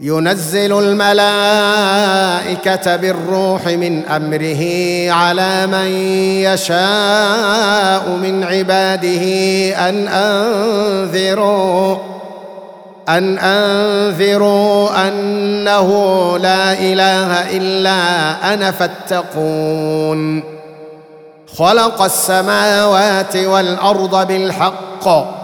ينزل الملائكة بالروح من أمره على من يشاء من عباده أن أنذروا أن أنذروا أنه لا إله إلا أنا فاتقون. خلق السماوات والأرض بالحق.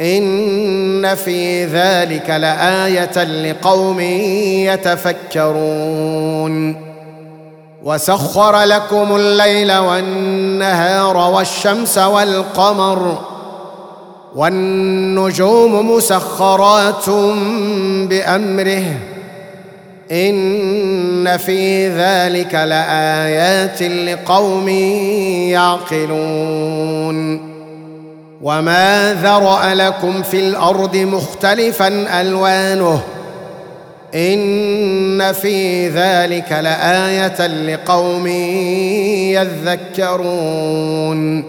إن في ذلك لآية لقوم يتفكرون. وسخر لكم الليل والنهار والشمس والقمر والنجوم مسخرات بأمره. إن في ذلك لآيات لقوم يعقلون. وما ذرا لكم في الأرض مختلفا الوانه ان في ذلك لايه لقوم يذكرون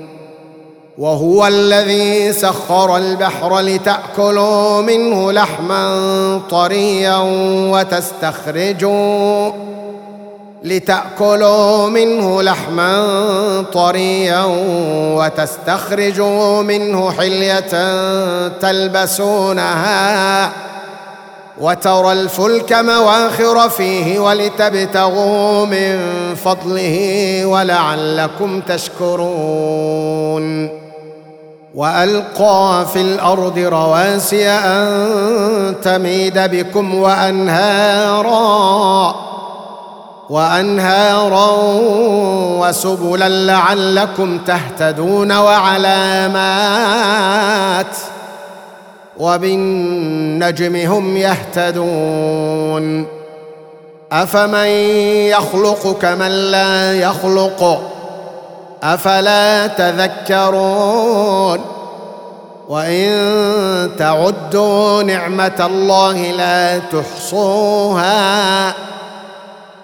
وهو الذي سخر البحر لتاكلوا منه لحما طريا وتستخرجوا لتأكلوا منه لحما طريا وتستخرجوا منه حلية تلبسونها وترى الفلك مواخر فيه ولتبتغوا من فضله ولعلكم تشكرون. وألقى في الأرض رواسي أن تميد بكم وأنهارا. وأنهارا وسبلا لعلكم تهتدون وعلامات وبالنجم هم يهتدون أفمن يخلق كمن لا يخلق أفلا تذكرون وإن تعدوا نعمة الله لا تحصوها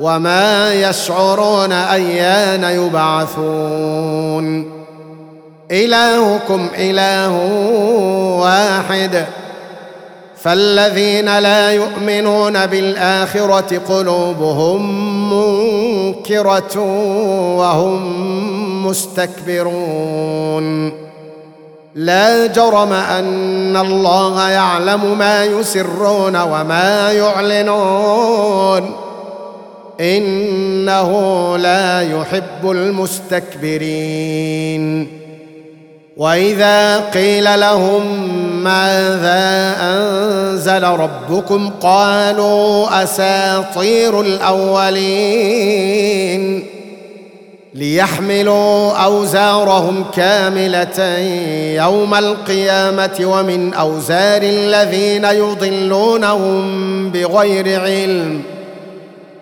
وما يشعرون أيان يبعثون. إلهكم إله واحد. فالذين لا يؤمنون بالآخرة قلوبهم منكرة وهم مستكبرون. لا جرم أن الله يعلم ما يسرون وما يعلنون. إنه لا يحب المستكبرين. وإذا قيل لهم ماذا أنزل ربكم قالوا أساطير الأولين. ليحملوا أوزارهم كاملة يوم القيامة ومن أوزار الذين يضلونهم بغير علم.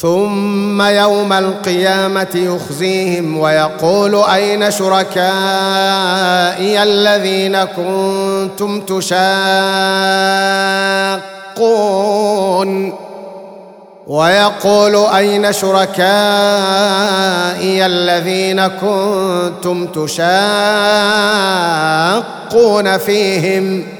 ثم يوم القيامة يخزيهم ويقول أين شركائي الذين كنتم تشاقون؟ ويقول أين شركائي الذين كنتم تشاقون فيهم؟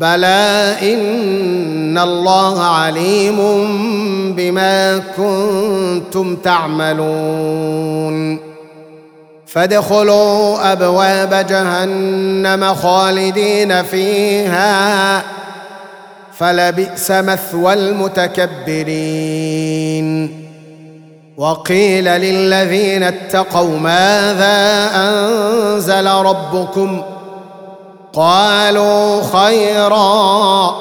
بلى ان الله عليم بما كنتم تعملون فادخلوا ابواب جهنم خالدين فيها فلبئس مثوى المتكبرين وقيل للذين اتقوا ماذا انزل ربكم قالوا خيرا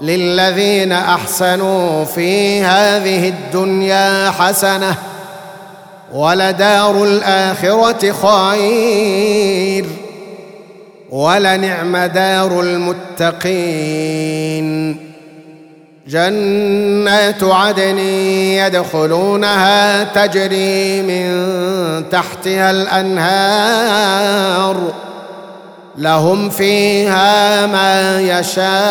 للذين أحسنوا في هذه الدنيا حسنة ولدار الآخرة خير ولنعم دار المتقين جنات عدن يدخلونها تجري من تحتها الأنهار لهم فيها ما يشاءون.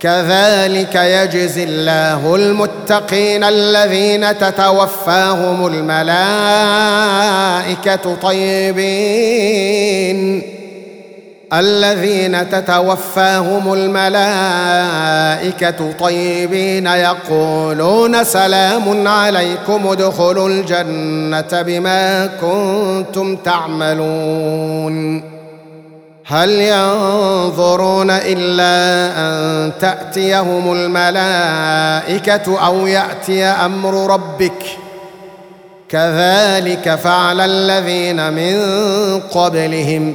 كذلك يجزي الله المتقين الذين تتوفاهم الملائكة طيبين. الذين تتوفاهم الملائكة طيبين يقولون سلام عليكم ادخلوا الجنة بما كنتم تعملون. هل ينظرون إلا أن تأتيهم الملائكة أو يأتي أمر ربك؟ كذلك فعل الذين من قبلهم.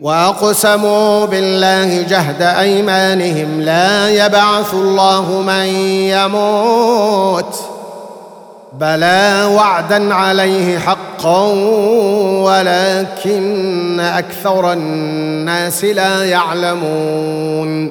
وأقسموا بالله جهد أيمانهم لا يبعث الله من يموت بلى وعدا عليه حقا ولكن أكثر الناس لا يعلمون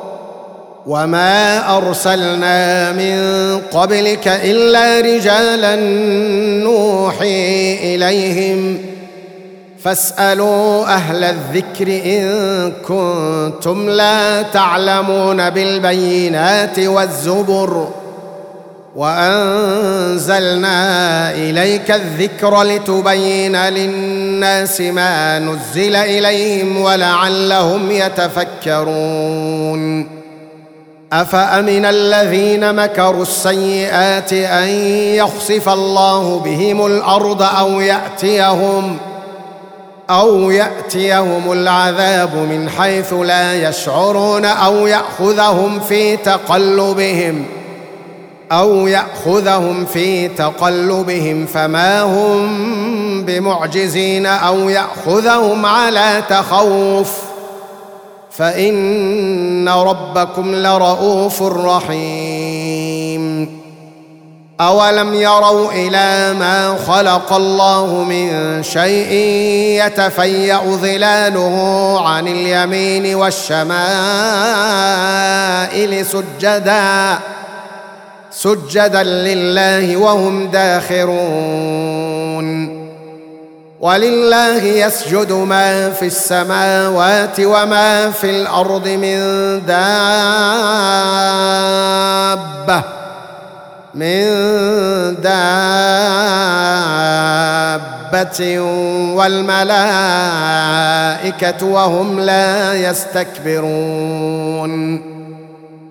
وما ارسلنا من قبلك الا رجالا نوحي اليهم فاسالوا أهل الذكر ان كنتم لا تعلمون بالبينات والزبر وانزلنا اليك الذكر لتبين للناس ما نزل اليهم ولعلهم يتفكرون أفأمن الذين مكروا السيئات أن يخسف الله بهم الأرض أو يأتيهم أو يأتيهم العذاب من حيث لا يشعرون أو يأخذهم في تقلبهم أو يأخذهم في تقلبهم فما هم بمعجزين أو يأخذهم على تخوف فإن ربكم لرؤوف رحيم. أولم يروا إلى ما خلق الله من شيء يتفيأ ظلاله عن اليمين والشمائل سجدا سجدا لله وهم داخرون. ولله يسجد ما في السماوات وما في الأرض من دابة. من دابة والملائكة وهم لا يستكبرون.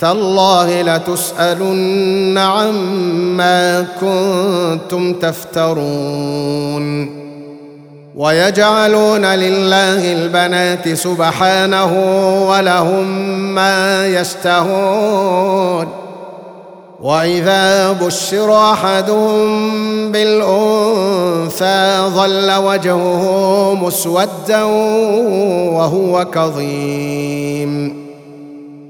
تالله لتسألن عما كنتم تفترون. ويجعلون لله البنات سبحانه ولهم ما يشتهون. وإذا بشر أحدهم بالأنثى ظل وجهه مسودا وهو كظيم.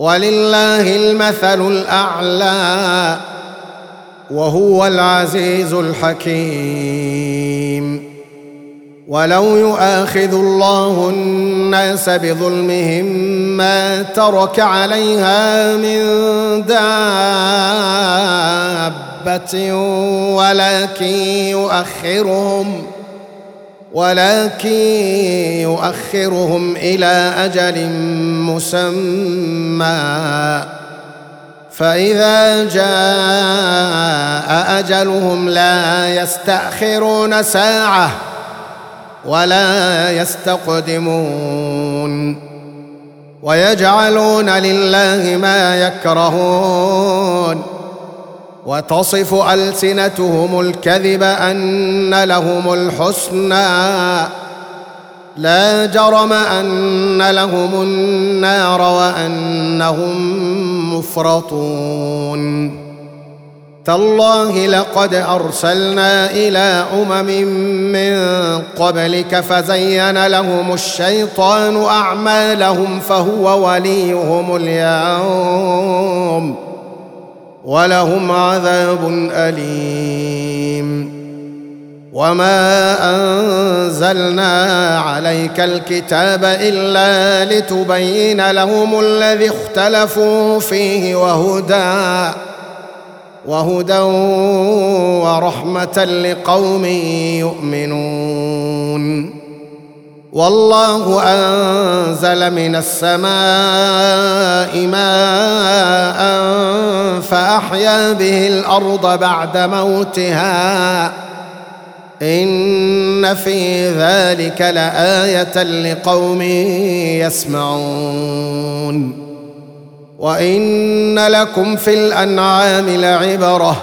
ولله المثل الأعلى وهو العزيز الحكيم. ولو يؤاخذ الله الناس بظلمهم ما ترك عليها من دابة ولكن يؤخرهم ولكن يؤخرهم إلى أجل مسمى. فإذا جاء أجلهم لا يستأخرون ساعة ولا يستقدمون. ويجعلون لله ما يكرهون. وتصف ألسنتهم الكذب أن لهم الحسنى. لا جرم أن لهم النار وأنهم مفرطون. تالله لقد أرسلنا إلى أمم من قبلك فزين لهم الشيطان أعمالهم فهو وليهم اليوم. ولهم عذاب أليم. وما أنزلنا عليك الكتاب إلا لتبين لهم الذي اختلفوا فيه وهدى وهدى ورحمة لقوم يؤمنون. والله أنزل من السماء ماء فأحيا به الأرض بعد موتها. إن في ذلك لآية لقوم يسمعون. وإن لكم في الأنعام لعبرة.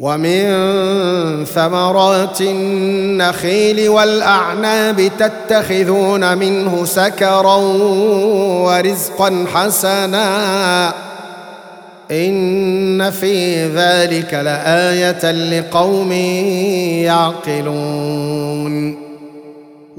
ومن ثمرات النخيل والأعناب تتخذون منه سكرا ورزقا حسنا. إن في ذلك لآية لقوم يعقلون.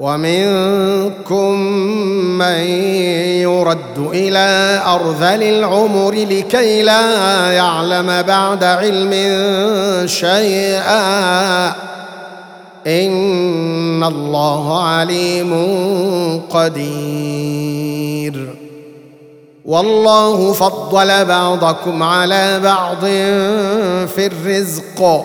ومنكم من يرد إلى أرذل العمر لكي لا يعلم بعد علم شيئا. إن الله عليم قدير. والله فضل بعضكم على بعض في الرزق.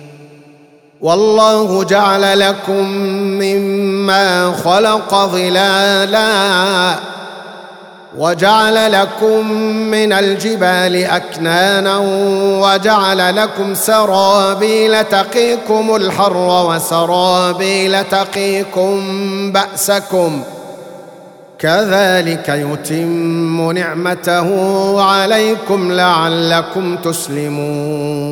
والله جعل لكم مما خلق ظلالا وجعل لكم من الجبال أكنانا وجعل لكم سرابيل تقيكم الحر وسرابيل تقيكم بأسكم كذلك يتم نعمته عليكم لعلكم تسلمون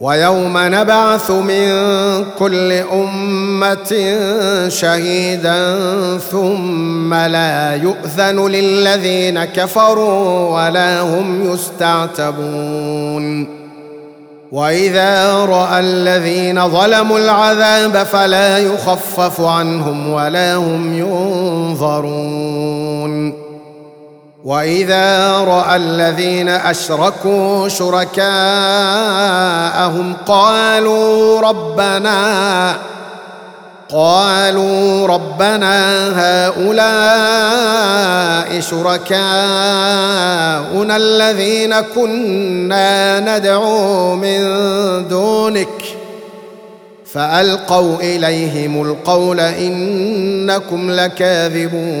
ويوم نبعث من كل أمة شهيدا ثم لا يؤذن للذين كفروا ولا هم يستعتبون. وإذا رأى الذين ظلموا العذاب فلا يخفف عنهم ولا هم ينظرون. وإذا رأى الذين أشركوا شركاءهم قالوا ربنا قالوا ربنا هؤلاء شركاؤنا الذين كنا ندعو من دونك. فألقوا إليهم القول إنكم لكاذبون.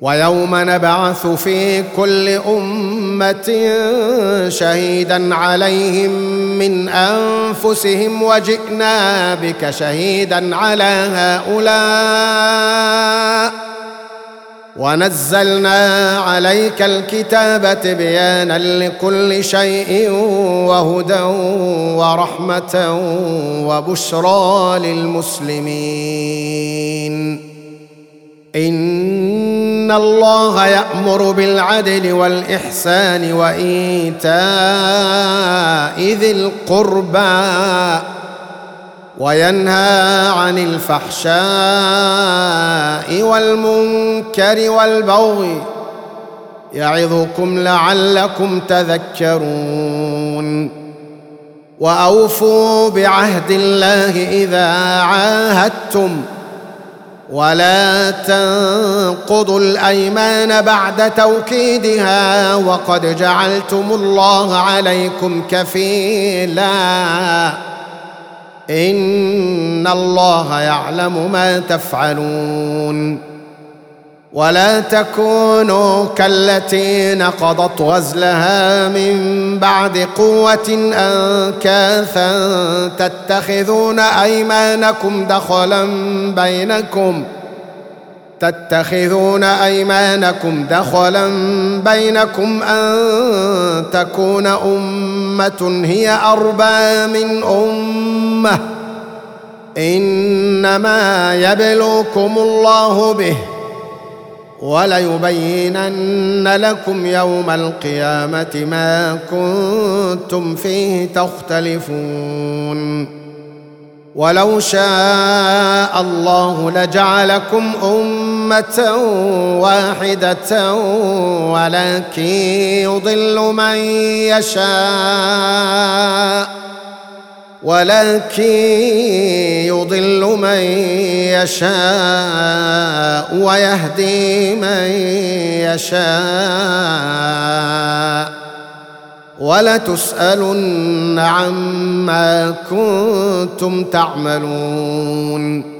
ويوم نبعث في كل أمة شهيدا عليهم من أنفسهم وجئنا بك شهيدا على هؤلاء. ونزلنا عليك الكتاب تبيانا لكل شيء وهدى ورحمة وبشرى للمسلمين. ان الله يامر بالعدل والاحسان وايتاء ذي القربى وينهى عن الفحشاء والمنكر والبغي يعظكم لعلكم تذكرون واوفوا بعهد الله اذا عاهدتم ولا تنقضوا الأيمان بعد توكيدها وقد جعلتم الله عليكم كفيلا. إن الله يعلم ما تفعلون. ولا تكونوا كالتي نقضت غزلها من بعد قوة أنكاثا تتخذون أيمانكم دخلا بينكم تتخذون أيمانكم دخلا بينكم أن تكون أمة هي أربى من أمة إنما يبلوكم الله به وليبينن لكم يوم القيامة ما كنتم فيه تختلفون. ولو شاء الله لجعلكم أمة واحدة ولكن يضل من يشاء. ولكن يضل من يشاء ويهدي من يشاء. ولتسألن عما كنتم تعملون.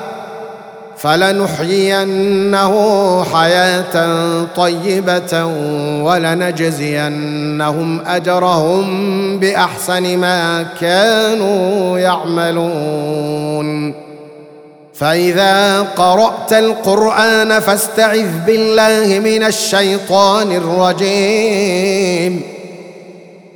فلنحيينه حياة طيبة ولنجزينهم أجرهم بأحسن ما كانوا يعملون. فإذا قرأت القرآن فاستعذ بالله من الشيطان الرجيم.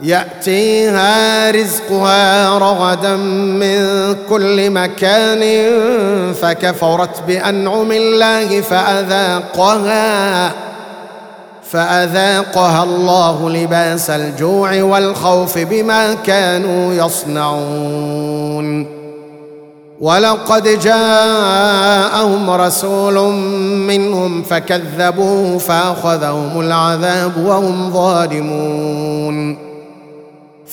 يأتيها رزقها رغدا من كل مكان فكفرت بأنعم الله فأذاقها فأذاقها الله لباس الجوع والخوف بما كانوا يصنعون. ولقد جاءهم رسول منهم فكذبوه فأخذهم العذاب وهم ظالمون.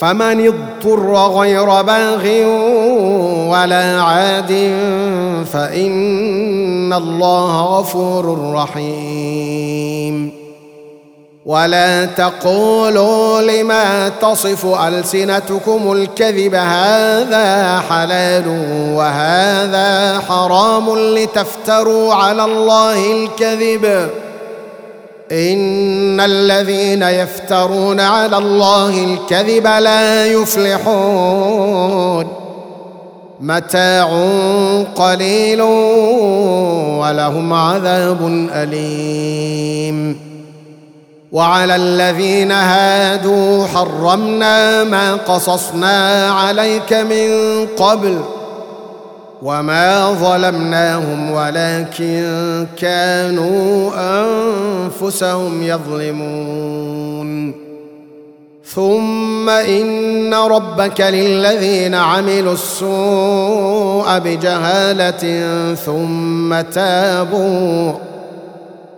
فمن اضطر غير باغ ولا عاد فإن الله غفور رحيم. ولا تقولوا لما تصف ألسنتكم الكذب هذا حلال وهذا حرام لتفتروا على الله الكذب. ان الذين يفترون على الله الكذب لا يفلحون متاع قليل ولهم عذاب اليم وعلى الذين هادوا حرمنا ما قصصنا عليك من قبل وما ظلمناهم ولكن كانوا انفسهم يظلمون ثم ان ربك للذين عملوا السوء بجهاله ثم تابوا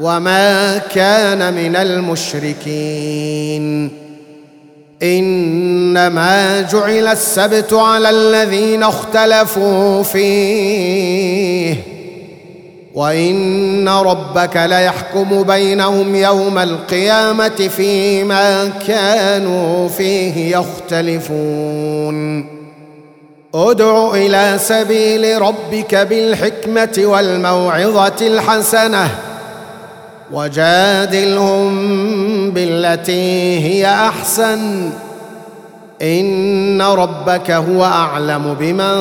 وما كان من المشركين انما جعل السبت على الذين اختلفوا فيه وان ربك ليحكم بينهم يوم القيامه فيما كانوا فيه يختلفون ادع إلى سبيل ربك بالحكمه والموعظه الحسنه وجادلهم بالتي هي أحسن. إن ربك هو أعلم بمن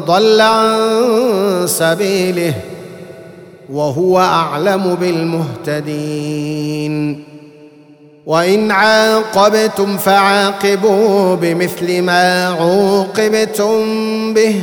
ضل عن سبيله وهو أعلم بالمهتدين. وإن عاقبتم فعاقبوا بمثل ما عوقبتم به.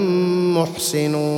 محسنون